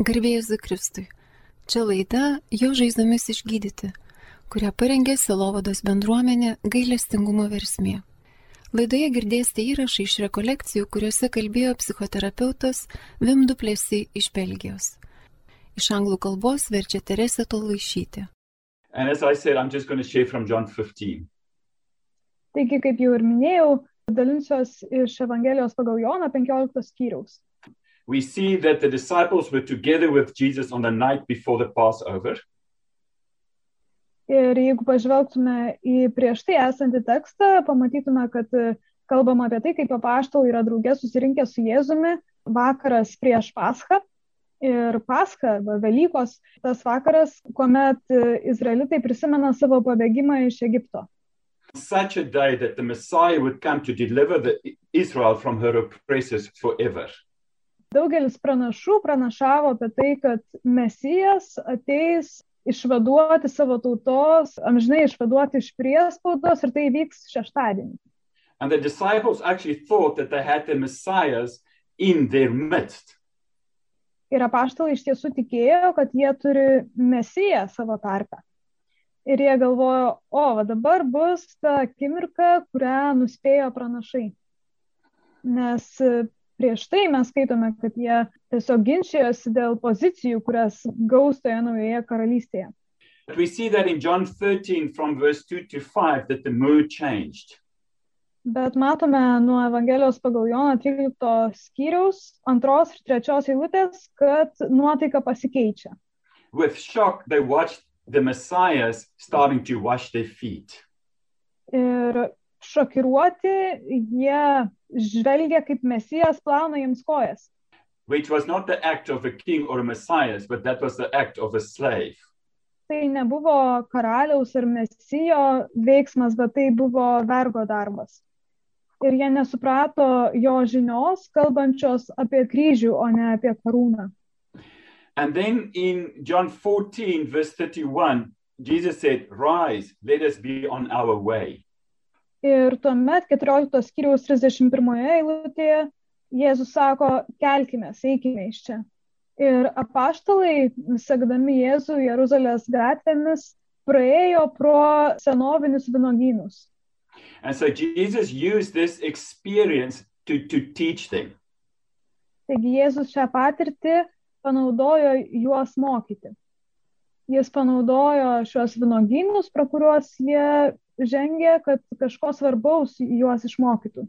Garbėjus Zikristui. Čia laida Jo žaizdomis išgydyti, kurią parengė Silovados bendruomenė gailestingumo versmė. Laidoje girdėsite įrašą iš rekolekcijų, kuriuose kalbėjo psichoterapeutas Vimduplėsi iš Belgijos. Iš anglų kalbos verčia Teresė Tolvaišytė. Taigi, kaip jau ir minėjau, dalinsiuos iš Evangelijos pagal Joną 15 skyriaus we see that the disciples were together with Jesus on the night before the Passover. Ir jeigu pažvelgtume į prieš tai esantį tekstą, pamatytume, kad e, kalbama apie tai, kaip apaštalai yra draugė susirinkę su Jėzumi vakaras prieš Paschą. Ir Pascha, arba Velykos, tas vakaras, kuomet e, izraelitai prisimena savo pabėgimą iš Egipto. Such a day that the Messiah would come to deliver the Israel from her oppressors forever. Daugelis pranašų pranašavo apie tai, kad Mesijas ateis išvaduoti savo tautos, amžinai išvaduoti iš priespaudos ir tai vyks šeštadienį. And the disciples actually thought that they had the messiahs in their midst. Ir apaštalai iš tiesų tikėjo, kad jie turi mesiją savo tarpę. Ir jie galvojo, o, va dabar bus ta akimirka, kurią nuspėjo pranašai. Nes prieš tai mes skaitome, kad jie tiesiog ginčijosi dėl pozicijų, kurias gaus toje naujoje karalystėje. But we see that in John 13 from verse 2 to 5 that the mood changed. Bet matome nuo Evangelijos pagal Joną 13 skyriaus antros ir trečios eilutės, kad nuotaika pasikeičia. With shock, they watched the messiahs starting to wash their feet. Ir šokiruoti jie žvelgia, kaip mesijas plauna jiems kojas. Which was not the act of a king or a messiah, but that was the act of a slave. Tai nebuvo karaliaus ir mesijo veiksmas, bet tai buvo vergo darbas. Ir jie nesuprato jo žinios, kalbančios apie kryžių, o ne apie karūną. And then in John 14, verse 31, Jesus said, Rise, let us be on our way. Ir tuomet 14 skyriaus 31 eilutėje Jėzus sako, kelkime, eikime iš čia. Ir apaštalai, sekdami Jėzų Jeruzalės gatvėmis, praėjo pro senovinius vinogynus. And so Jesus used this experience to, to teach them. Taigi Jėzus šią patirtį panaudojo juos mokyti. Jis panaudojo šios vinogynus, pro kuriuos jie žengė, kad kažko svarbaus juos išmokytų.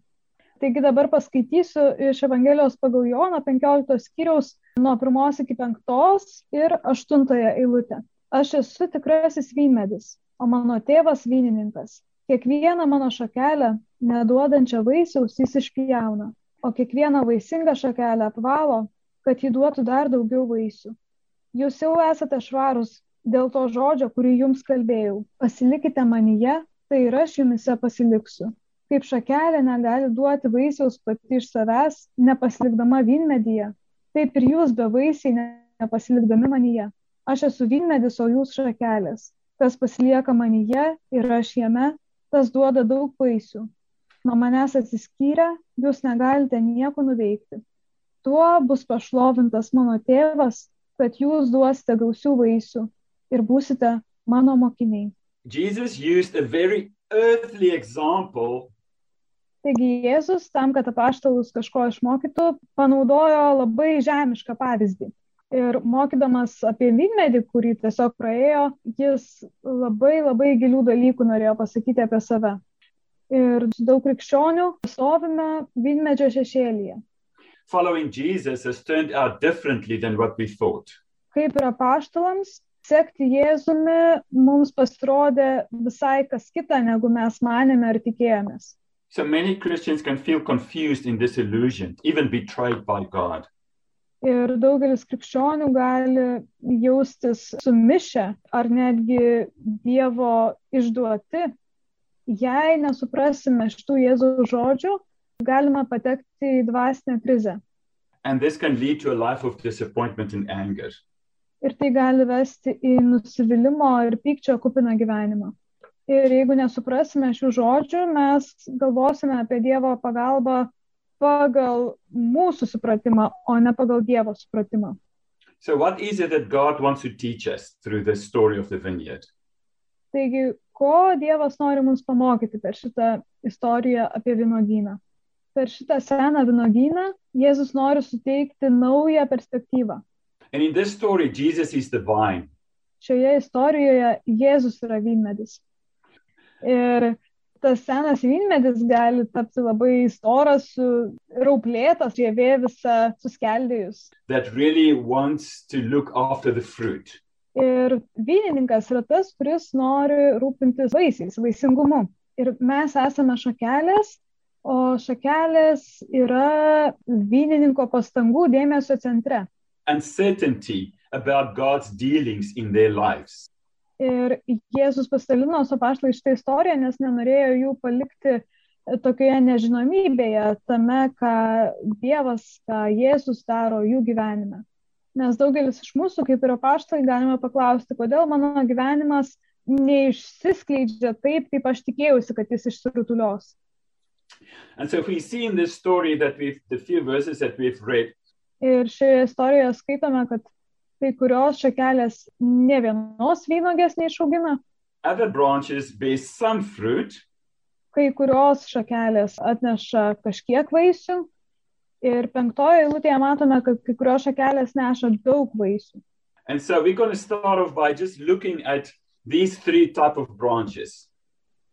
Taigi dabar paskaitysiu iš Evangelijos pagal Joną 15 skyriaus nuo 1 iki 5 ir 8 eilutę. Aš esu tikrasis vynmedis, o mano tėvas vynininkas. Kiekvieną mano šakelę, neduodančią vaisiaus, jis išpjauna, o kiekvieną vaisingą šakelę apvalo, kad jį duotų dar daugiau vaisių. Jūs jau esate švarus dėl to žodžio, kurį jums kalbėjau. Pasilikite manyje tai ir aš jumise pasiliksiu. Kaip šakelė negali duoti vaisiaus pati iš savęs, nepasilikdama vynmedyje, taip ir jūs be vaisiai nepasilikdami manyje. Aš esu vynmedis, o jūs šakelės. Kas pasilieka manyje ir aš jame, tas duoda daug vaisių. Nuo manęs atsiskyrę, jūs negalite nieko nuveikti. Tuo bus pašlovintas mano tėvas, kad jūs duosite gausių vaisių ir būsite mano mokiniai. Jesus used a very earthly example. Taigi Jėzus tam, kad apaštalus kažko išmokytų, panaudojo labai žemišką pavyzdį. Ir mokydamas apie vynmedį, kurį tiesiog praėjo, jis labai labai gilių dalykų norėjo pasakyti apie save. Ir daug krikščionių stovime vynmedžio šešėlyje. Following Jesus has turned out differently than what we thought. Kaip ir apaštalams, sekti Jėzumi mums pasirodė visai kas kita, negu mes manėme ar tikėjomės. So many Christians can feel confused in this illusion, even betrayed by God. Ir daugelis krikščionių gali jaustis sumišę ar netgi Dievo išduoti. Jei nesuprasime šitų Jėzaus žodžių, galima patekti į dvasinę krizę. And this can lead to a life of disappointment and anger ir tai gali vesti į nusivylimą ir pykčio kupiną gyvenimą. Ir jeigu nesuprasime šių žodžių, mes galvosime apie Dievo pagalbą pagal mūsų supratimą, o ne pagal Dievo supratimą. So, what is it that God wants to teach us through the story of the vineyard? Taigi, ko Dievas nori mums pamokyti per šitą istoriją apie vynogyną? Per šitą seną vynogyną Jėzus nori suteikti naują perspektyvą. And in this story, Jesus is the vine. Šioje istorijoje Jėzus yra vynmedis. Ir tas senas vynmedis gali tapti labai storas, su- rauplėtas, žievė visą suskeldėjus. that really wants to look after the fruit. Ir vynininkas yra tas, kuris nori rūpintis vaisiais, vaisingumu. Ir mes esame šakelės, o šakelės yra vynininko pastangų dėmesio centre. Uncertainty about God's dealings in their lives. Ir Jėzus pasidalino su paštai šitą istoriją, nes nenorėjo jų palikti tokioje nežinomybėje, tame, ką Dievas, ką Jėzus daro jų gyvenime. Nes daugelis iš mūsų, kaip ir paštai, galime paklausti, kodėl mano gyvenimas neišsiskleidžia taip, kaip aš tikėjausi, kad jis išsirutulios. And so, if we see in this story that we've the few verses that we've read, Ir šioje istorijoje skaitome, kad kai kurios šakelės ne vienos vynogės neišaugina, kai kurios šakelės atneša kažkiek vaisių. Ir penktoje eilutėje matome, kad kai kurios šakelės neša daug vaisių. and so we're going to start off by just looking at these three type of branches.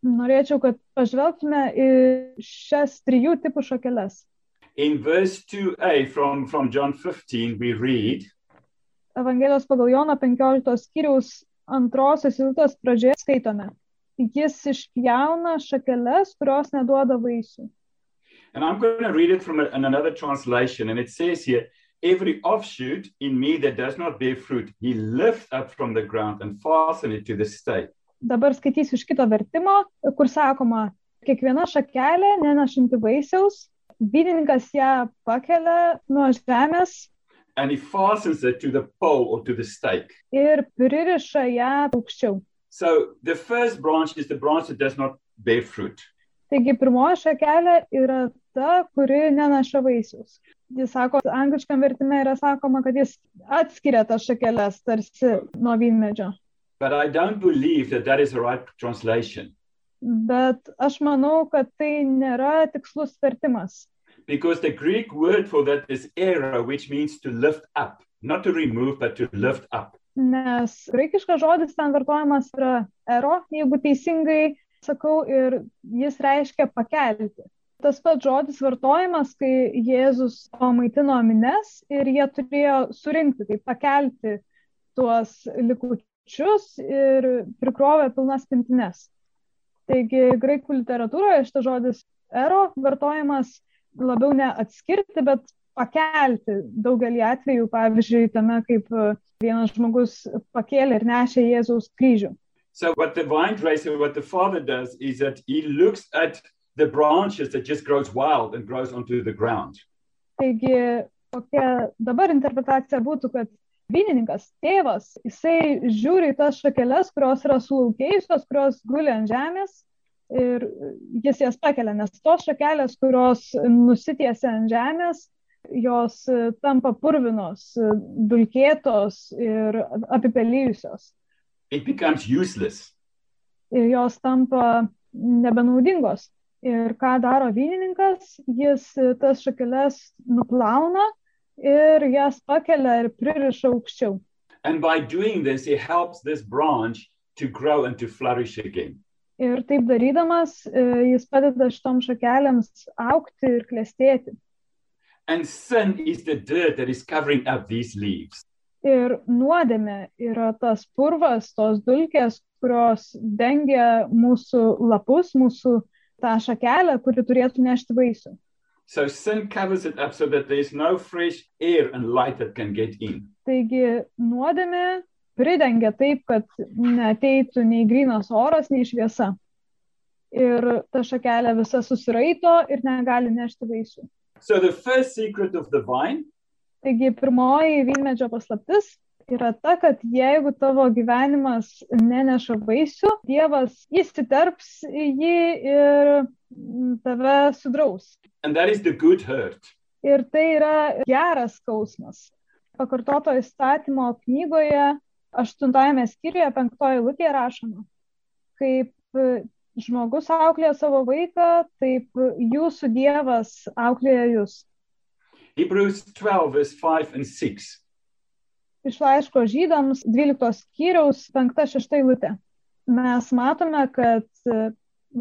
Norėčiau, kad pažvelgtume į šias trijų tipų šakeles. In verse 2a from, from John 15, we read, Evangelijos pagal Jono 15 skyriaus antrosios eilutės pradžioje skaitome. Jis išpjauna šakeles, kurios neduoda vaisių. and I'm going to read it from a, in another translation, and it says here, Every offshoot in me that does not bear fruit, he lifts up from the ground and fasten it to the stake. Dabar skaitysiu iš kito vertimo, kur sakoma, kiekviena šakelė nenešanti vaisiaus, vynininkas ją pakelia nuo žemės And he fastens it to the pole or to the stake. ir pririša ją aukščiau. So the first branch is the branch that does not bear fruit. Taigi pirmoji šakelė yra ta, kuri neneša vaisius. Jis sako, angliškam vertime yra sakoma, kad jis atskiria tas šakeles tarsi nuo vynmedžio. But I don't believe that that is the right translation Bet aš manau, kad tai nėra tikslus vertimas. because the Greek word for that is era, which means to lift up, not to remove, but to lift up. Nes graikiškas žodis ten vartojamas yra ero, jeigu teisingai sakau, ir jis reiškia pakelti. Tas pats žodis vartojamas, kai Jėzus pamaitino mines ir jie turėjo surinkti, tai pakelti tuos likučius ir prikrovė pilnas pintines. Taigi graikų literatūroje šitas žodis ero vartojamas labiau ne atskirti, bet pakelti daugelį atvejų, pavyzdžiui, tame, kaip e, vienas žmogus pakėlė ir nešė Jėzaus kryžių. So what the vine dresser, what the father does is that he looks at the branches that just grows wild and grows onto the ground. Taigi, kokia dabar interpretacija būtų, kad vynininkas, tėvas, jisai žiūri į tas šakeles, kurios yra sulaukėjusios, kurios guli ant žemės ir jis jas pakelia, nes tos šakelės, kurios nusitiesia ant žemės, jos tampa purvinos, dulkėtos ir apipelyjusios. It becomes useless. ir jos tampa nebenaudingos. Ir ką daro vynininkas, jis tas šakeles nuplauna ir jas pakelia ir pririša aukščiau. And by doing this, he helps this branch to grow and to flourish again. Ir taip darydamas, e, jis padeda šitom šakelėms aukti ir klestėti. And sin is the dirt that is covering up these leaves. Ir nuodėmė yra tas purvas, tos dulkės, kurios dengia mūsų lapus, mūsų tą šakelę, kuri turėtų nešti vaisių. So sin covers it up so that there's no fresh air and light that can get in. Taigi nuodėmė pridengia taip, kad neateitų nei grinas oras, nei šviesa. Ir ta šakelė visa susiraito ir negali nešti vaisių. So the first secret of the vine Taigi pirmoji vynmedžio paslaptis yra ta, kad jeigu tavo gyvenimas neneša vaisių, Dievas įsiterps į jį ir mm, tave sudraus. and that is the good hurt. Ir tai yra geras skausmas. pakartoto įstatymo knygoje, aštuntajame skyriuje, penktoje lūtėje rašoma, kaip žmogus auklėja savo vaiką, taip jūsų Dievas auklėja jūs. Hebrews 12, verse 5 and 6. Iš laiško žydams 12 skyriaus 5-6 eilutė. Mes matome, kad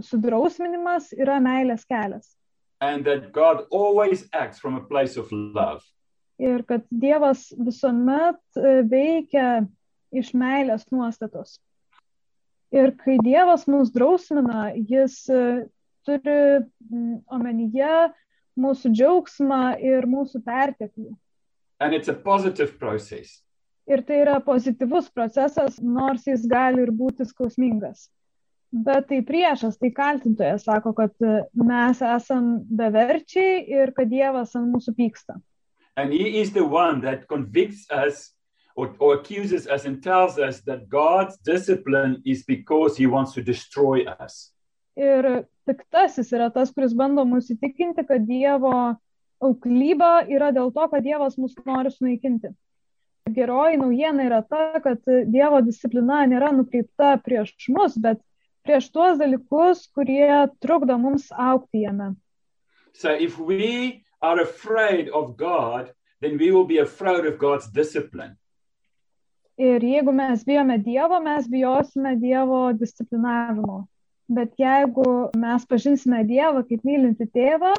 sudrausminimas yra meilės kelias. And that God always acts from a place of love. Ir kad Dievas visuomet e, veikia iš meilės nuostatos. Ir kai Dievas mus drausmina, jis e, turi omenyje mūsų džiaugsmą ir mūsų perteklį. And it's a positive process. Ir tai yra pozityvus procesas, nors jis gali ir būti skausmingas. Bet tai priešas, tai kaltintojas sako, kad e, mes esam beverčiai ir kad Dievas ant mūsų pyksta. And he is the one that convicts us or, or accuses us and tells us that God's discipline is because he wants to destroy us. Ir piktasis yra tas, kuris bando mus įtikinti, kad Dievo auklyba yra dėl to, kad Dievas mus nori sunaikinti. Geroji naujiena yra ta, kad Dievo disciplina nėra nukreipta prieš mus, bet prieš tuos dalykus, kurie trukdo mums aukti jame. So if we are afraid of God, then we will be afraid of God's discipline. Ir jeigu mes bijome Dievo, mes bijosime Dievo disciplinavimo. Bet jeigu mes pažinsime Dievą kaip mylinti tėvą,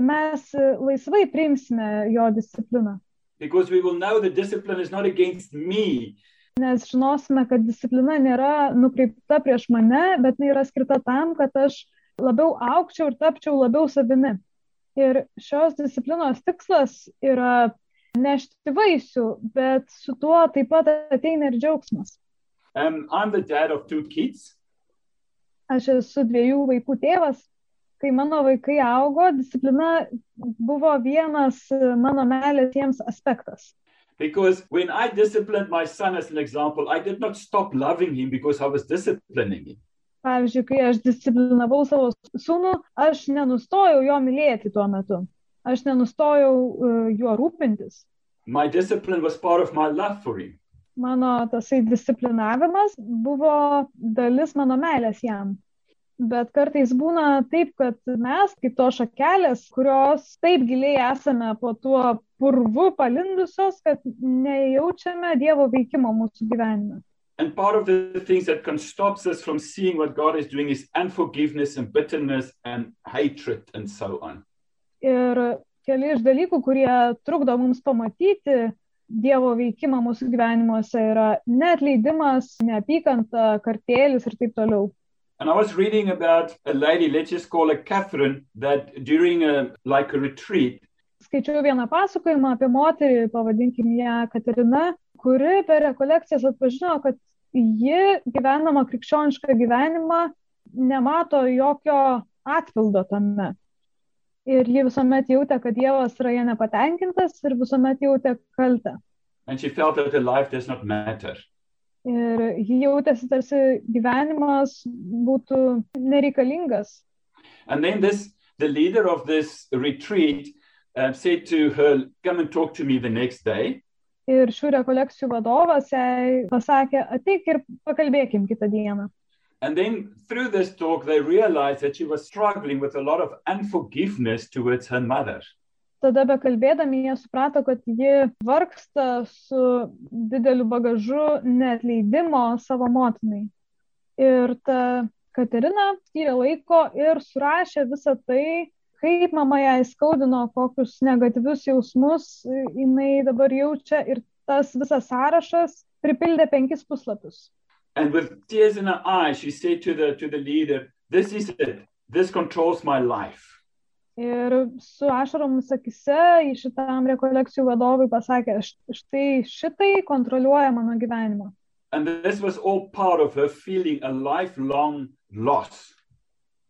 mes laisvai priimsime jo discipliną. Because we will know the discipline is not against me, nes žinosime, kad disciplina nėra nukreipta prieš mane, bet jinai yra skirta tam, kad aš labiau aukčiau ir tapčiau labiau savimi. Ir šios disciplinos tikslas yra nešti vaisių, bet su tuo taip pat ateina ir džiaugsmas. Um, I'm the dad of two kids. Aš esu dviejų vaikų tėvas. Kai mano vaikai augo, disciplina buvo vienas mano meilės jiems aspektas. Because when I disciplined my son as an example, I did not stop loving him because I was disciplining him. Pavyzdžiui, kai aš disciplinavau savo sūnų, aš nenustojau jo mylėti tuo metu. Aš nenustojau uh, juo rūpintis. My discipline was part of my love for him. Mano tasai disciplinavimas buvo dalis mano meilės jam. Bet kartais būna taip, kad mes, kaip to šakelės, kurios taip giliai esame po tuo purvu palindusios, kad nejaučiame Dievo veikimo mūsų gyvenime. And part of the things that can stop us from seeing what God is doing is unforgiveness and bitterness and hatred and so on. Ir keli iš dalykų, kurie trukdo mums pamatyti Dievo veikimą mūsų gyvenimuose yra neatleidimas, neapykanta, kartėlis ir taip toliau. And I was reading about a lady, let's just call her Catherine, that during a like a retreat. Skaičiau vieną pasakojimą apie moterį, pavadinkim ją Katerina, kuri per rekolekcijas atpažino, kad ji gyvenama krikščionišką gyvenimą nemato jokio atpildo tame. Ir ji visuomet jautė, kad Dievas yra ją nepatenkintas ir visuomet jautė kaltę. And she felt that her life does not matter. Ir ji jautėsi tarsi gyvenimas būtų nereikalingas. And then this, the leader of this retreat uh, said to her, come and talk to me the next day. Ir šių rekolekcijų vadovas jai pasakė, ateik ir pakalbėkim kitą dieną. And then through this talk, they realized that she was struggling with a lot of unforgiveness towards her mother. Tada bekalbėdami jie suprato, kad ji vargsta su dideliu bagažu netleidimo savo motinai. Ir ta Katerina skyrė laiko ir surašė visą tai, kaip mama ją įskaudino, kokius negatyvius jausmus jinai dabar jaučia ir tas visas sąrašas pripildė penkis puslapius. And with tears in her eyes, she said to the, to the leader, this is it. This controls my life. Ir su ašaromis akise į šitam rekolekcijų vadovui pasakė, štai šitai kontroliuoja mano gyvenimą. And this was all part of her feeling a lifelong loss.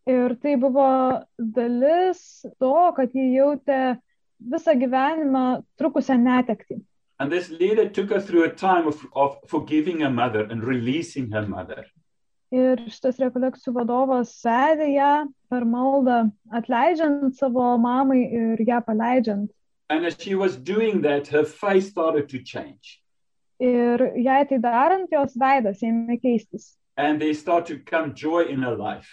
Ir tai buvo dalis to, kad ji jautė visą gyvenimą trukusią netekti. And this leader took her through a time of, of forgiving her mother and releasing her mother. Ir šitas rekolekcijų vadovas vedė ją per maldą, atleidžiant savo mamai ir ją paleidžiant. And as she was doing that, her face started to change. Ir jai tai darant, jos veidas ėmė keistis. And there started to come joy in her life.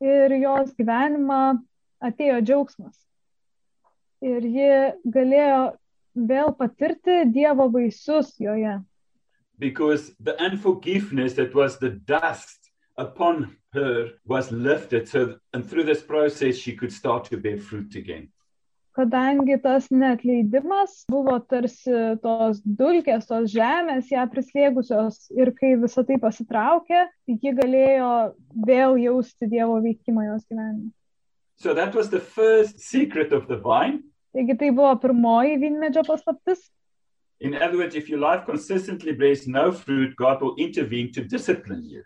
Ir jos gyvenimą atėjo džiaugsmas. Ir ji galėjo vėl patirti Dievo vaisius joje. because the unforgiveness that was the dust upon her was lifted so and through this process she could start to bear fruit again Kadangi tas neatleidimas buvo tarsi tos dulkės, tos žemės ją prislėgusios ir kai visą tai pasitraukė, ji galėjo vėl jausti Dievo veikimą jos gyvenime. so that was the first secret of the vine Taigi tai buvo pirmoji vynmedžio paslaptis. in other words if your life consistently bears no fruit god will intervene to discipline you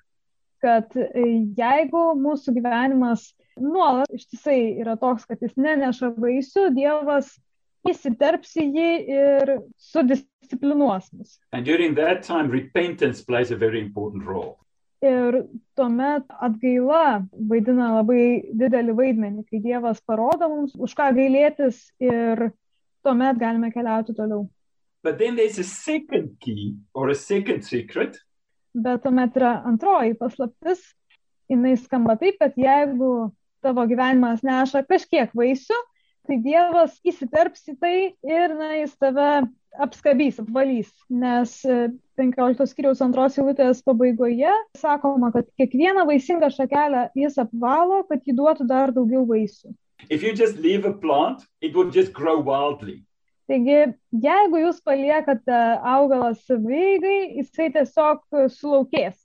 kad e, jeigu mūsų gyvenimas nuolat ištisai yra toks, kad jis neneša vaisių, Dievas įsiterps į jį ir sudisciplinuos mus. and during that time repentance plays a very important role Ir tuomet atgaila vaidina labai didelį vaidmenį, kai Dievas parodo mums, už ką gailėtis ir tuomet galime keliauti toliau. but then there's a second key or a second secret Bet tuomet yra antroji paslaptis. Jis skamba taip, kad jeigu tavo gyvenimas neša kažkiek vaisių, tai Dievas įsiterps į tai ir na, jis tave apskabys, apvalys. Nes e, 15 skyriaus antros eilutės pabaigoje sakoma, kad kiekvieną vaisingą šakelę jis apvalo, kad jį duotų dar daugiau vaisių. if you just leave a plant it will just grow wildly Taigi, jeigu jūs paliekate augalą savygai, jisai tiesiog sulaukės.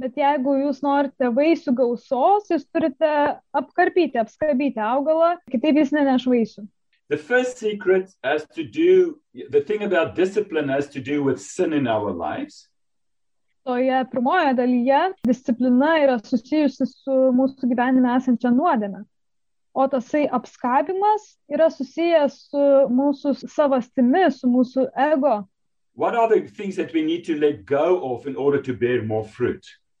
Bet jeigu jūs norite vaisių gausos, jūs turite apkarpyti, apskabyti augalą, kitaip jis neneš vaisių. The first secret has to do, the thing about discipline has to do with sin in our lives. Toje pirmoje dalyje disciplina yra susijusi su mūsų gyvenime esančia nuodėme. O tasai apskabimas yra susijęs su mūsų savastimi, su mūsų ego.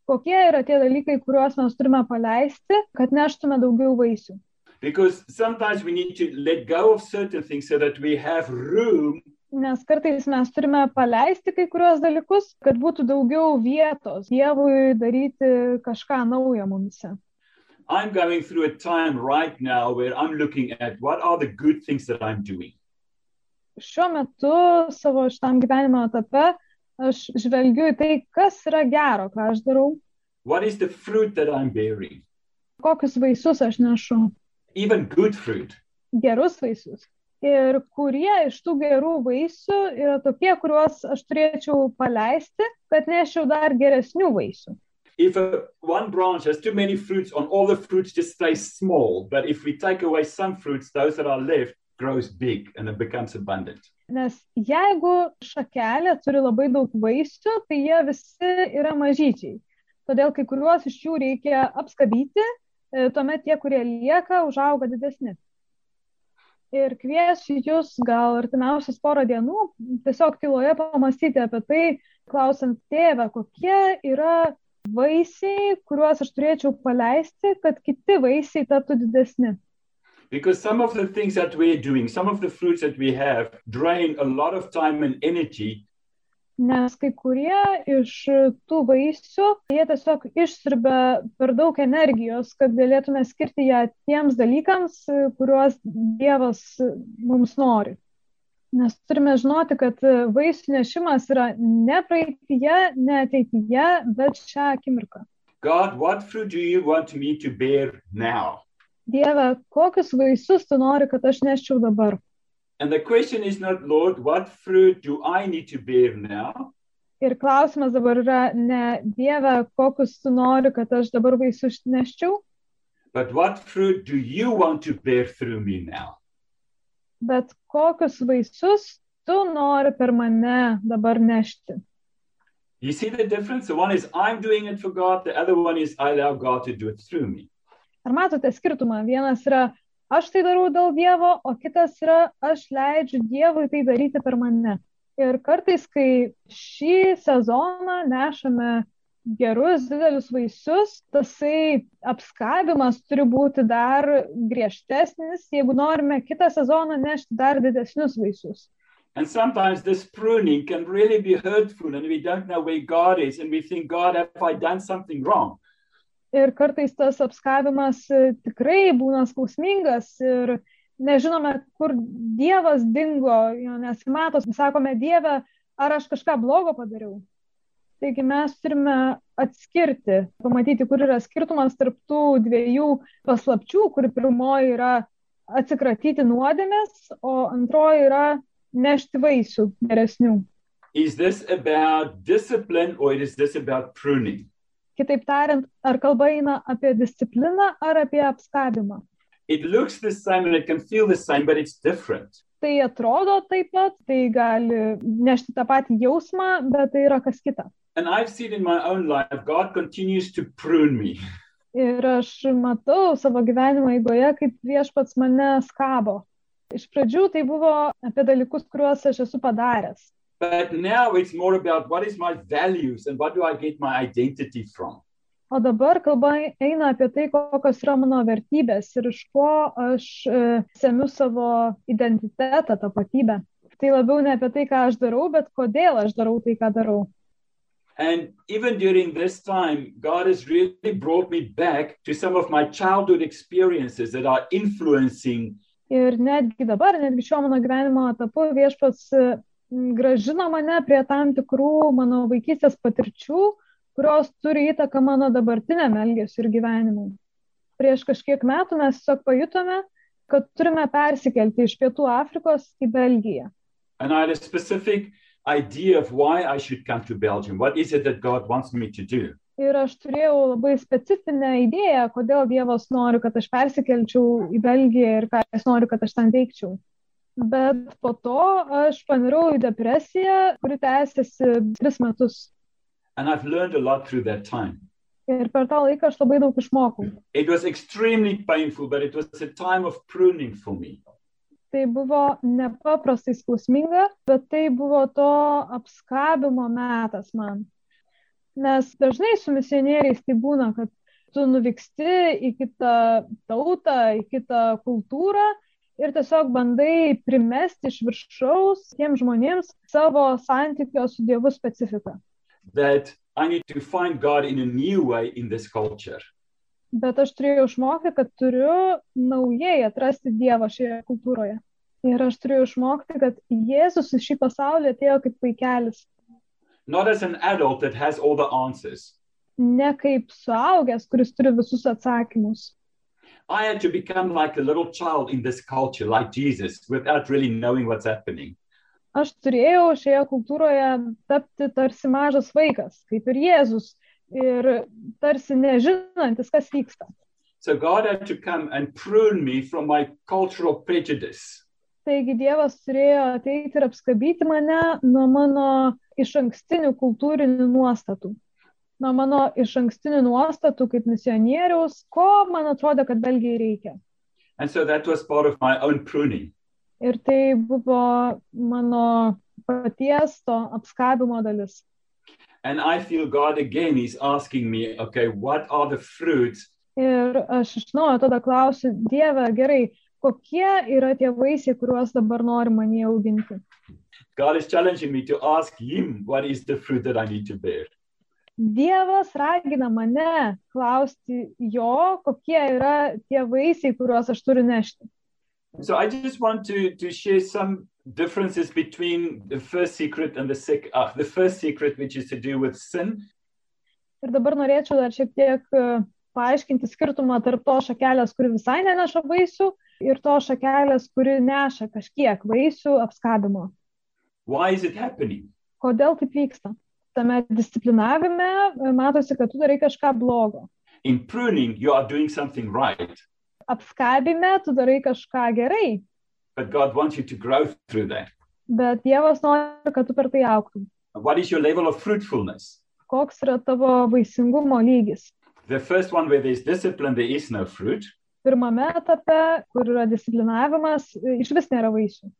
Kokie yra tie dalykai, kuriuos mes turime paleisti, kad neštume daugiau vaisių. Because sometimes we need to let go of certain things so that we have room Nes kartais mes turime paleisti kai kurios dalykus, kad būtų daugiau vietos Dievui daryti kažką naujo mumise. I'm going through a time right now where I'm looking at what are the good things that I'm doing. Šiuo metu savo šitam gyvenimo etape aš žvelgiu į tai, kas yra gero, ką aš darau, What is the fruit that I'm bearing? kokius vaisius aš nešu, Even good fruit. gerus vaisius. Ir kurie iš tų gerų vaisių yra tokie, kuriuos aš turėčiau paleisti, kad nešiau dar geresnių vaisių. If a, one branch has too many fruits on, all the fruits just stay small. But if we take away some fruits, those that are left grows big and it becomes abundant. Nes jeigu šakelė turi labai daug vaisių, tai jie visi yra mažyčiai. Todėl kai kuriuos iš jų reikia apskabyti, e, tuomet tie, kurie lieka, užauga didesni. Ir kviesiu jūs gal artimiausias porą dienų tiesiog tyloje pamastyti apie tai, klausant tėvę, kokie yra vaisiai, kuriuos aš turėčiau paleisti, kad kiti vaisiai taptų didesni. Because some of the things that we're doing, some of the fruits that we have, drain a lot of time and energy Nes kai kurie iš tų vaisių, jie tiesiog išsirbia per daug energijos, kad galėtume skirti ją tiems dalykams, kuriuos Dievas mums nori. Nes turime žinoti, kad vaisių nešimas yra ne praeitie, ne ateityje, bet šią akimirką. God, what fruit do you want me to bear now? Dieve, kokius vaisius tu nori, kad aš neščiau dabar? And the question is not, Lord, what fruit do I need to bear now? Ir klausimas dabar yra ne Dieve, kokius tu nori, kad aš dabar vaisius neščiau, But what fruit do you want to bear through me now? Bet kokius vaisius tu nori per mane dabar nešti. You see the difference? The one is I'm doing it for God, the other one is I allow God to do it through me. Ar matote skirtumą? Vienas yra aš tai darau dėl Dievo, o kitas yra aš leidžiu Dievui tai daryti per mane. Ir kartais, kai šį sezoną nešame gerus, didelius vaisius, tasai apskabimas turi būti dar griežtesnis, jeigu norime kitą sezoną nešti dar didesnius vaisius. And sometimes this pruning can really be hurtful, and we don't know where God is, and we think, God, have I done something wrong? Ir kartais tas apskabimas e, tikrai būna skausmingas ir nežinome, kur Dievas dingo, jo nesimato, sakome, Dieve, ar aš kažką blogo padariau. Taigi mes turime atskirti, pamatyti, kur yra skirtumas tarp tų dviejų paslapčių, kur pirmoji yra atsikratyti nuodėmės, o antroji yra nešti vaisių geresnių. Kitaip tariant, ar kalba eina apie discipliną ar apie apskabimą? It looks the same and it can feel the same, but it's different. Tai atrodo taip pat, tai gali nešti tą patį jausmą, bet tai yra kas kita. And I've seen in my own life, God continues to prune me. Ir aš matau savo gyvenimo eigoje, kaip viešpats mane skabo. Iš pradžių tai buvo apie dalykus, kuriuos aš esu padaręs. But now it's more about what is my values and what do I get my identity from. O dabar kalba eina apie tai, kokios yra mano vertybės ir iš ko aš e, semiu savo identitetą, tapatybę. Tai labiau ne apie tai, ką aš darau, bet kodėl aš darau tai, ką darau. And even during this time, God has really brought me back to some of my childhood experiences that are influencing Ir netgi dabar, netgi šiuo mano gyvenimo etapu viešpats gražino mane prie tam tikrų mano vaikystės patirčių, kurios turi įtaką mano dabartiniam elgesiu ir gyvenimui. Prieš kažkiek metų mes tiesiog pajutome, kad turime persikelti iš Pietų Afrikos į Belgiją. And I had a specific idea of why I should come to Belgium. What is it that God wants me to do? Ir aš turėjau labai specifinę idėją, kodėl Dievas nori, kad aš persikelčiau į Belgiją ir ką jis nori, kad aš ten veikčiau. Bet po to aš panirau į depresiją, kuri tęsiasi tris metus. And I've learned a lot through that time. Ir per tą laiką aš labai daug išmokau. It was extremely painful, but it was a time of pruning for me. Tai buvo nepaprastai skausminga, bet tai buvo to apskabimo metas man. Nes dažnai su misionieriais tai būna, kad tu nuvyksti į kitą tautą, į kitą kultūrą ir tiesiog bandai primesti iš viršaus tiem žmonėms savo santykio su Dievu specifiką. Bet aš turėjau išmokti, kad turiu naujai atrasti Dievą šioje kultūroje. Ir aš turėjau išmokti, kad Jėzus į šį pasaulį atėjo kaip vaikelis. not as an adult that has all the answers. Ne kaip suaugęs, kuris turi visus atsakymus. I had to become like a little child in this culture, like Jesus, without really knowing what's happening. Aš turėjau šioje kultūroje tapti tarsi mažas vaikas, kaip ir Jėzus, ir tarsi nežinantis, kas vyksta. So God had to come and prune me from my cultural prejudice. Taigi Dievas turėjo ateiti ir apskabyti mane nuo mano iš ankstinių kultūrinių nuostatų. Nuo mano iš ankstinių nuostatų kaip misionieriaus, ko man atrodo, kad Belgijai reikia. And so that was part of my own pruning. Ir tai buvo mano paties to apskabimo dalis. And I feel God again is asking me, okay, what are the fruits Ir aš iš naujo tada klausiu, Dieve, gerai, kokie yra tie vaisiai, kuriuos dabar nori mane auginti? God is challenging me to ask Him what is the fruit that I need to bear. Dievas ragina mane klausti jo, kokie yra tie vaisiai, kuriuos aš turiu nešti. So I just want to, to share some differences between the first secret and the sec uh, the first secret, which is to do with sin, Ir dabar norėčiau dar šiek tiek e, paaiškinti skirtumą tarp to šakelės, kuri visai neneša vaisių, ir to šakelės, kuri neša kažkiek vaisių apskabimo. is? Kodėl taip vyksta? Tame disciplinavime e, matosi, kad tu darai kažką blogo. In pruning, you are doing something right, Apskabime tu darai kažką gerai, but God wants you to grow through that. bet Dievas nori, kad tu per tai auktum. What is your level of fruitfulness? Koks yra tavo vaisingumo lygis? The first one, where there's discipline, there is no fruit. Pirmame etape, kur yra disciplinavimas, iš vis nėra vaisių.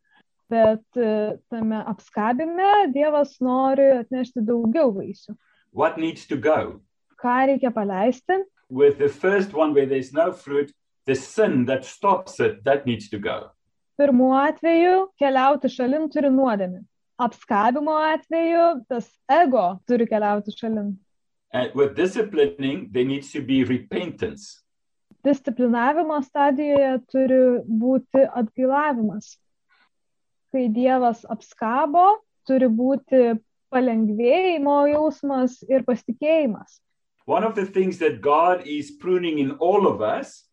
Bet e, tame apskabime Dievas nori atnešti daugiau vaisių. What needs to go? ką reikia paleisti. With the first one where there's no fruit, the sin that stops it, that needs to go. Pirmuoju atveju keliauti šalin turi nuodėmį. Apskabimo atveju tas ego turi keliauti šalin. And with disciplining, there needs to be repentance. Disciplinavimo stadijoje turi būti atgailavimas. Kai Dievas apskabo, turi būti palengvėjimo jausmas ir pasitikėjimas. One of the things that God is pruning in all of us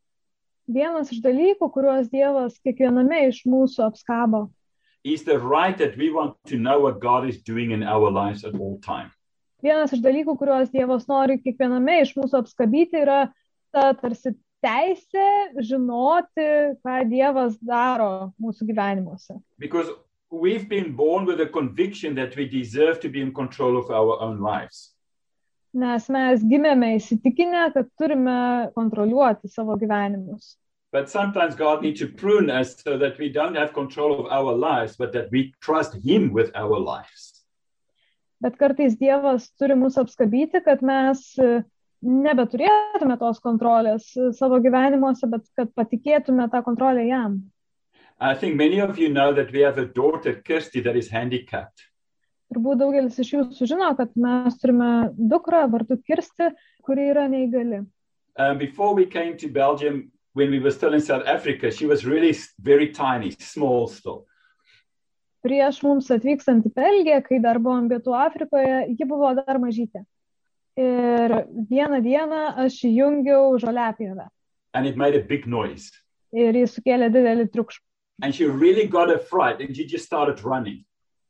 Vienas iš dalykų, kuriuos Dievas kiekviename iš mūsų apskabo, is the right that we want to know what God is doing in our lives at all time. vienas iš dalykų, kuriuos Dievas nori kiekviename iš mūsų apskabyti, yra ta tarsi teisė žinoti, ką Dievas daro mūsų gyvenimuose. Because we've been born with a conviction that we deserve to be in control of our own lives. Nes mes gimėme įsitikinę, kad turime kontroliuoti savo gyvenimus. But sometimes God needs to prune us so that we don't have control of our lives, but that we trust Him with our lives. Bet kartais Dievas turi mus apskabyti, kad mes e, nebeturėtume tos kontrolės e, savo gyvenimuose, bet kad patikėtume tą kontrolę jam. I think many of you know that we have a daughter, Kirsty, that is handicapped. Turbūt daugelis iš jūsų žino, kad mes turime dukrą vardu Kirsti, kuri yra neįgali. Um, before we came to Belgium, when we were still in South Africa, she was really very tiny, small still. Prieš mums atvykstant į Belgiją, kai dar buvom Pietų Afrikoje, ji buvo dar mažytė. Ir vieną dieną aš įjungiau žoliapjovę And it made a big noise. ir jis sukėlė didelį triukšmą. And she really got a fright and she just started running.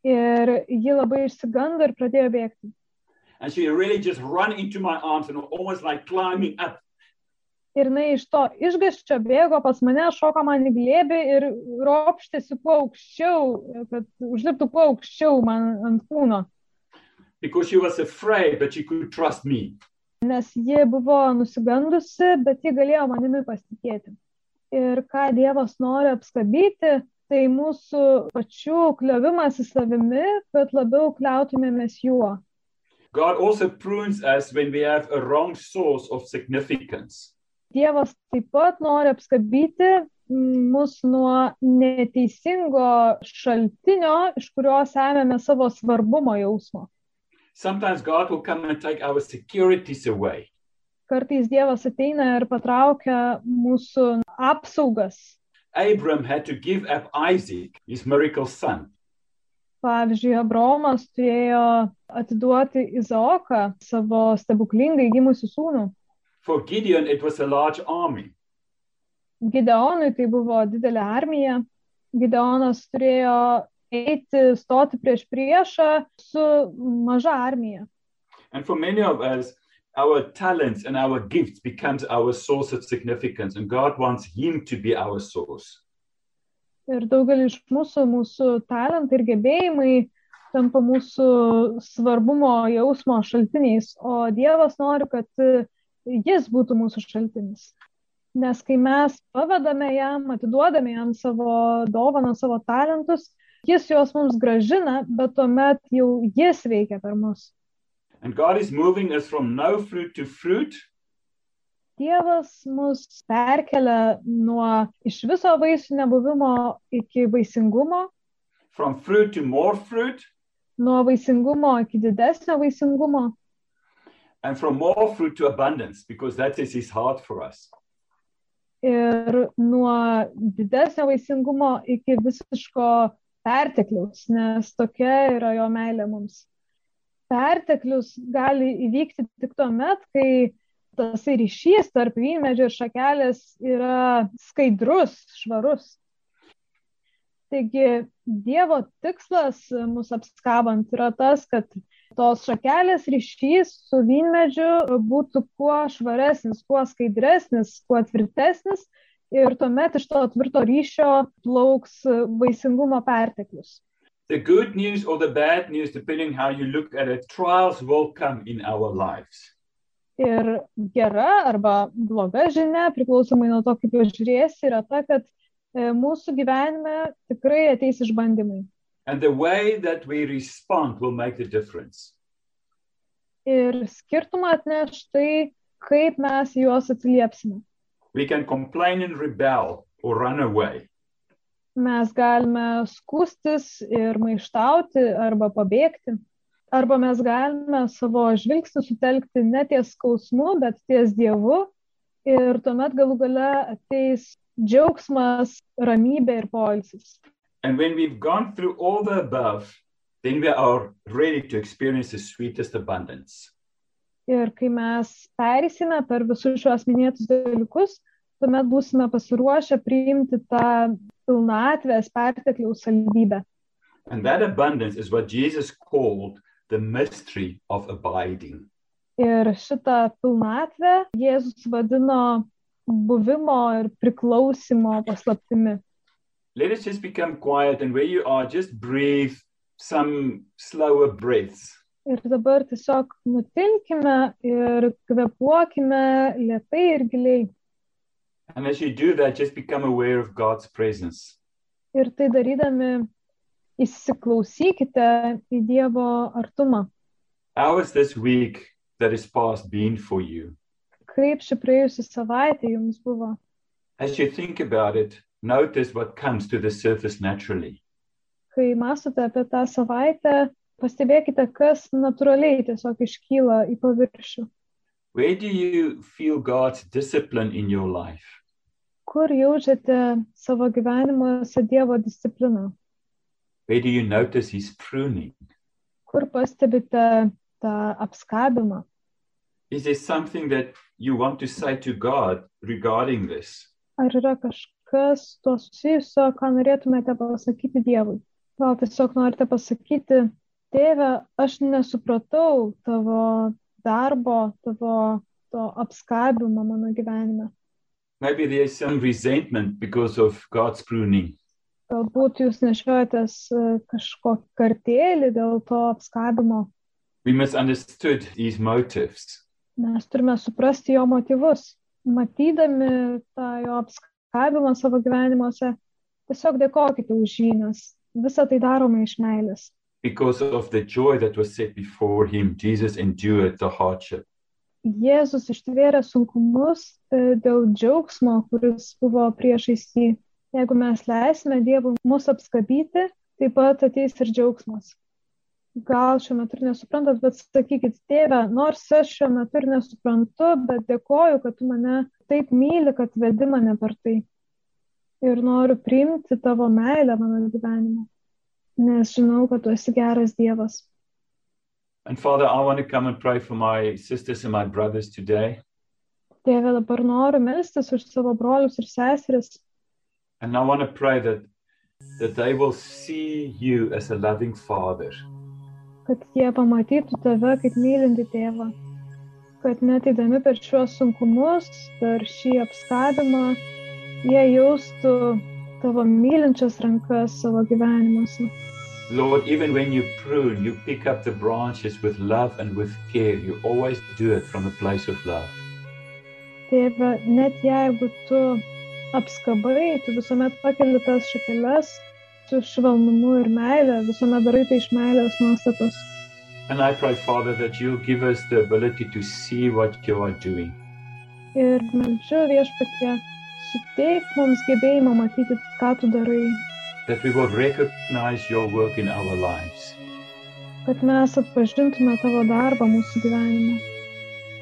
Ir ji labai išsigando ir pradėjo bėgti. And she really just ran into my arms and almost like climbing up. Ir jinai iš to išgaščio bėgo pas mane, šoko man į glėbį ir ropštėsi kuo aukščiau, kad užliptų kuo aukščiau man ant kūno. Because she was afraid, but she could trust me. Nes ji buvo nusigandusi, bet ji galėjo manimi pasitikėti. Ir ką Dievas nori apskabyti, tai mūsų pačių kliovimas į savimi, kad labiau kliautumėmės juo. God also prunes us when we have a wrong source of significance. Dievas taip pat nori apskabyti mus nuo neteisingo šaltinio, iš kurio semėme savo svarbumo jausmo. Sometimes God will come and take our securities away. Kartais Dievas ateina ir patraukia mūsų apsaugas. Abram had to give up Isaac, his miracle son. Pavyzdžiui, Abraomas turėjo atiduoti Izaoką, savo stebuklingai gimusių sūnų. For Gideon, it was a large army. Gideonui tai buvo didelė armija. Gideonas turėjo eiti, stoti prieš priešą su maža armija. And for many of us, our talents and our gifts becomes our source of significance, and God wants Him to be our source. Ir daugelį iš mūsų, mūsų talentai ir gebėjimai tampa mūsų svarbumo jausmo šaltiniais, o Dievas nori, kad Jis būtų mūsų šaltinis. Nes kai mes pavedame jam, atiduodame jam savo dovaną, savo talentus, Jis juos mums gražina, bet tuomet jau Jis veikia per mus. And God is moving us from no fruit to fruit, Dievas mus perkelia nuo iš viso vaisių nebuvimo iki vaisingumo, from fruit to more fruit, nuo vaisingumo iki didesnio vaisingumo. and from more fruit to abundance, because that is His heart for us. ir nuo didesnio vaisingumo iki visiško pertekliaus, nes tokia yra jo meilė mums. Perteklius gali įvykti tik tuo met, kai tas ryšys tarp vynmedžio ir šakelės yra skaidrus, švarus. Taigi Dievo tikslas mus apskabant yra tas, kad tos šakelės ryšys su vynmedžiu būtų kuo švaresnis, kuo skaidresnis, kuo tvirtesnis ir tuomet iš to tvirto ryšio plauks vaisingumo perteklius. The good news or the bad news, depending how you look at it, trials will come in our lives. Ir gera arba bloga žinia, priklausomai nuo to, kaip jūs žiūrėsi, yra ta, kad e, mūsų gyvenime tikrai ateis išbandymai. And the way that we respond will make the difference. Ir skirtumą atneš tai, kaip mes juos atsiliepsime. We can complain and rebel or run away. Mes galime skūstis ir maištauti arba pabėgti. Arba mes galime savo žvilgsnį sutelkti ne ties skausmu, bet ties Dievu. Ir tuomet galų gale ateis džiaugsmas, ramybė ir poilsis. And when we've gone through all the above, then we are ready to experience the sweetest abundance. Ir kai mes perėsime per visus šios minėtus dalykus, tuomet būsime pasiruošę priimti tą pilnatvės pertekliaus saldybę. And that abundance is what Jesus called the mystery of abiding. Ir šitą pilnatvę Jėzus vadino buvimo ir priklausimo paslaptimi. Let us just become quiet and where you are, just breathe some slower breaths. Ir dabar tiesiog nutilkime ir kvepuokime lietai ir giliai. And as you do that, just become aware of God's presence. Ir tai darydami įsiklausykite į Dievo artumą. How has this week that is past been for you? Kaip ši praėjusi savaitė jums buvo? As you think about it, notice what comes to the surface naturally. Kai mąstote apie tą savaitę, pastebėkite, kas natūraliai tiesiog iškyla į paviršių. Where do you feel God's discipline in your life? Kur jaučiate savo gyvenimuose Dievo discipliną? Where do you notice His pruning? Kur pastebite tą apskabimą? Is there something that you want to say to God regarding this? Ar yra kažkas tuo susijusio, ką norėtumėte pasakyti Dievui? Gal tiesiog norite pasakyti, tėve, aš nesupratau tavo darbo, tavo to apskabimo mano gyvenime. Maybe there's some resentment because of God's pruning. Galbūt jūs nešiojatės e, kažkokį kartėlį dėl to apskabimo. We misunderstood His motives. Mes turime suprasti jo motyvus. Matydami tą jo apskabimą savo gyvenimuose, tiesiog dėkokite už jį, nes visą tai darome iš meilės. Because of the joy that was set before Him, Jesus endured the hardship. Jėzus ištvėrė sunkumus e, dėl džiaugsmo, kuris buvo priešais jį. Jeigu mes leisime Dievui mus apskabyti, taip pat ateis ir džiaugsmas. Gal šiuo metu ir nesuprantat, bet sakykit, tėve, nors aš šiuo metu ir nesuprantu, bet dėkoju, kad tu mane taip myli, kad vedi mane per tai. Ir noriu priimti tavo meilę mano gyvenime, nes žinau, kad tu esi geras Dievas. And Father, I want to come and pray for my sisters and my brothers today. Tėve, dabar noriu melstis už savo brolius ir seseris. And I want to pray that, that they will see you as a loving Father. kad jie pamatytų tave kaip mylinti tėvą, kad net įdami per šiuos sunkumus, per šį apskabimą, jie jaustų tavo mylinčias rankas savo gyvenimuose. Lord, even when you prune, you pick up the branches with love and with care. You always do it from a place of love. Tėve, net jeigu tu apskabai, tu visuomet pakeli tas šakeles su švelnumu ir meilė, visuomet darai tai iš meilės nuostatos. And I pray, Father, that you'll give us the ability to see what you are doing. Ir meldžiu viešpatie, suteik mums gebėjimą matyti, ką tu darai, kad mes atpažintume tavo darbą mūsų gyvenime.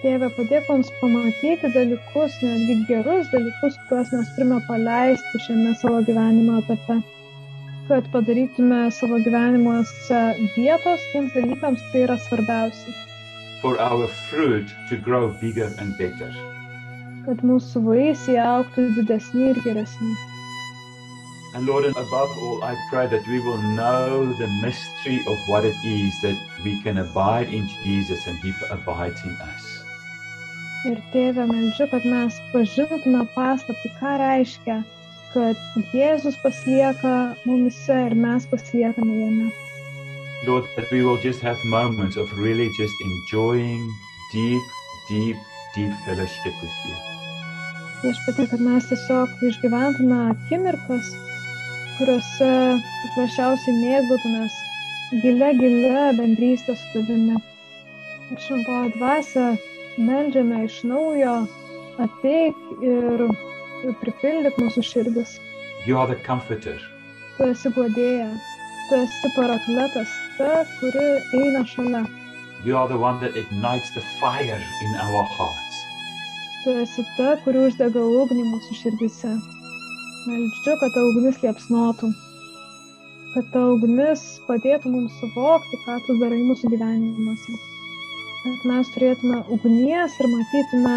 Tėve, padėk mums pamatyti dalykus, netgi gerus dalykus, kuriuos mes turime paleisti šiame savo gyvenimo etape. Kad padarytume savo gyvenimuose vietos tiems dalykams, tai yra svarbiausia. For our fruit to grow bigger and better. Kad mūsų vaisiai auktų didesni ir geresni. And Lord, and above all, I pray that we will know the mystery of what it is that we can abide in Jesus and He abides in us. Ir tėve, meldžiu, kad mes pažintume paslapti, ką reiškia, kad Jėzus pasilieka mumise ir mes pasiliekame jame. Lord, that we will just have moments of really just enjoying deep, deep, deep fellowship with you. Viešpatie, kad mes tiesiog išgyventume akimirkas, kuriuose paprasčiausiai mėgautumės gilę, gilę bendrystę su tavimi. Šventoji dvasia meldžiame iš naujo, ateik ir pripildyk mūsų širdis. You are the comforter. Tu esi guodėja, tu esi parakletas, ta, kuri eina šalia. You are the one that ignites the fire in our hearts. Tu esi ta, kuri uždega ugnį mūsų širdise. Meldžiu, kad ta ugnis liepsnotų, kad ta ugnis padėtų mums suvokti, ką tu darai mūsų gyvenimuose. Kad mes turėtume ugnies ir matytume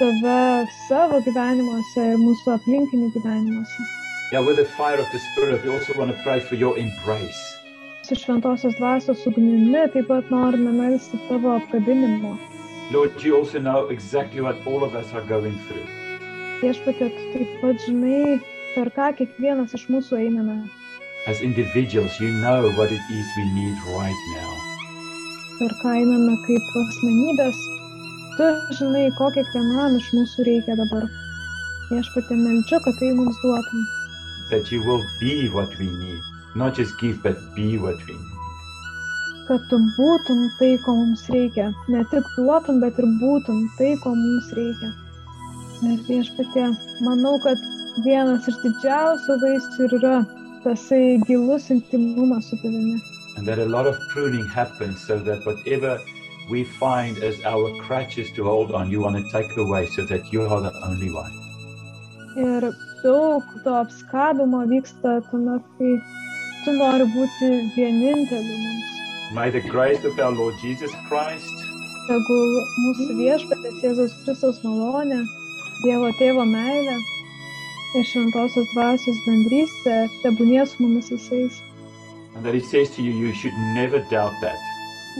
tave savo gyvenimuose ir mūsų aplinkinių gyvenimuose. Yeah, with the fire of the Spirit, we also want to pray for your embrace. Su šventosios dvasios ugnimi taip pat norime melsti tavo apkabinimo. Lord, you also know exactly what all of us are going through. Viešpatė, tu taip pat žinai, per ką kiekvienas iš mūsų einame. As individuals, you know what it is we need right now. Per ką einame kaip asmenybės. Tu žinai, ko kiekvienam iš mūsų reikia dabar. Viešpatė, meldžiu, kad tai mums duotum. That you will be what we need. Not just give, but be what we need. Kad tu būtum tai, ko mums reikia. Ne tik duotum, bet ir būtum tai, ko mums reikia. Ir viešpatė, manau, kad vienas iš didžiausių vaisių yra tasai gilus intimumas su tavimi. And that a lot of pruning happens so that whatever we find as our crutches to hold on, you want to take away so that you are the only one. Ir daug to apskabimo vyksta tuomet, kai tu nori būti vieninteliu mums. May the grace of our Lord Jesus Christ, Tegul mūsų viešpatės Jėzaus Kristaus malonė, Dievo tėvo meilė ir šventosios dvasios bendrystė tebūnie su mumis visais. and that He says to you, you should never doubt that.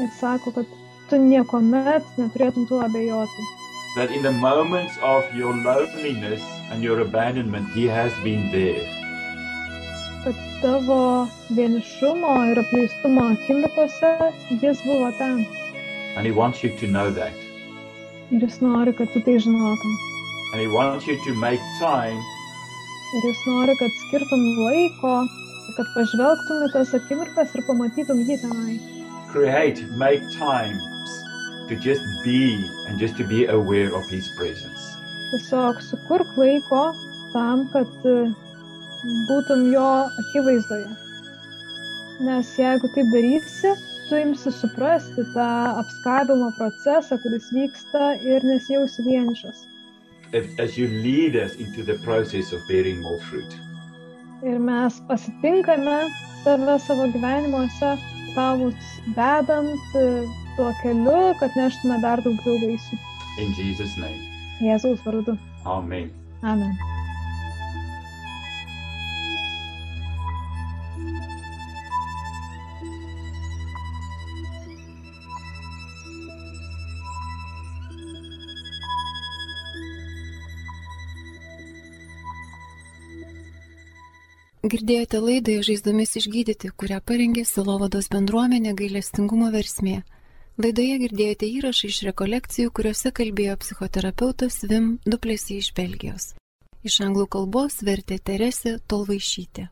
Ir sako, kad tu niekuomet neturėtum tuo abejoti. That in the moments of your loneliness and your abandonment, He has been there. Kad tavo vienišumo ir apleistumo akimirkose jis buvo ten. And He wants you to know that. Ir jis nori, kad tu tai žinotum. And He wants you to make time Ir jis nori, kad skirtum laiko, kad pažvelgtum į tas akimirkas ir pamatytum jį tenai. create, make times to just be and just to be aware of His presence. Tiesiog sukurk laiko tam, kad būtum jo akivaizdoje. Nes jeigu taip darysi, tu imsi suprasti tą apskabimo procesą, kuris vyksta ir nesijausi vienišas. As, as you lead us into the process of bearing more fruit. Ir mes pasitinkame tave savo gyvenimuose, tau mus vedant e, tuo keliu, kad neštume dar daugiau vaisių. In Jesus' name. Jėzaus vardu. Amen. Amen. Girdėjote laidą žaizdomis išgydyti, kurią parengė Silovados bendruomenė gailestingumo versmė. Laidoje girdėjote įrašą iš rekolekcijų, kuriuose kalbėjo psichoterapeutas Vim Duplėsi iš Belgijos. Iš anglų kalbos vertė Teresė Tolvaišytė.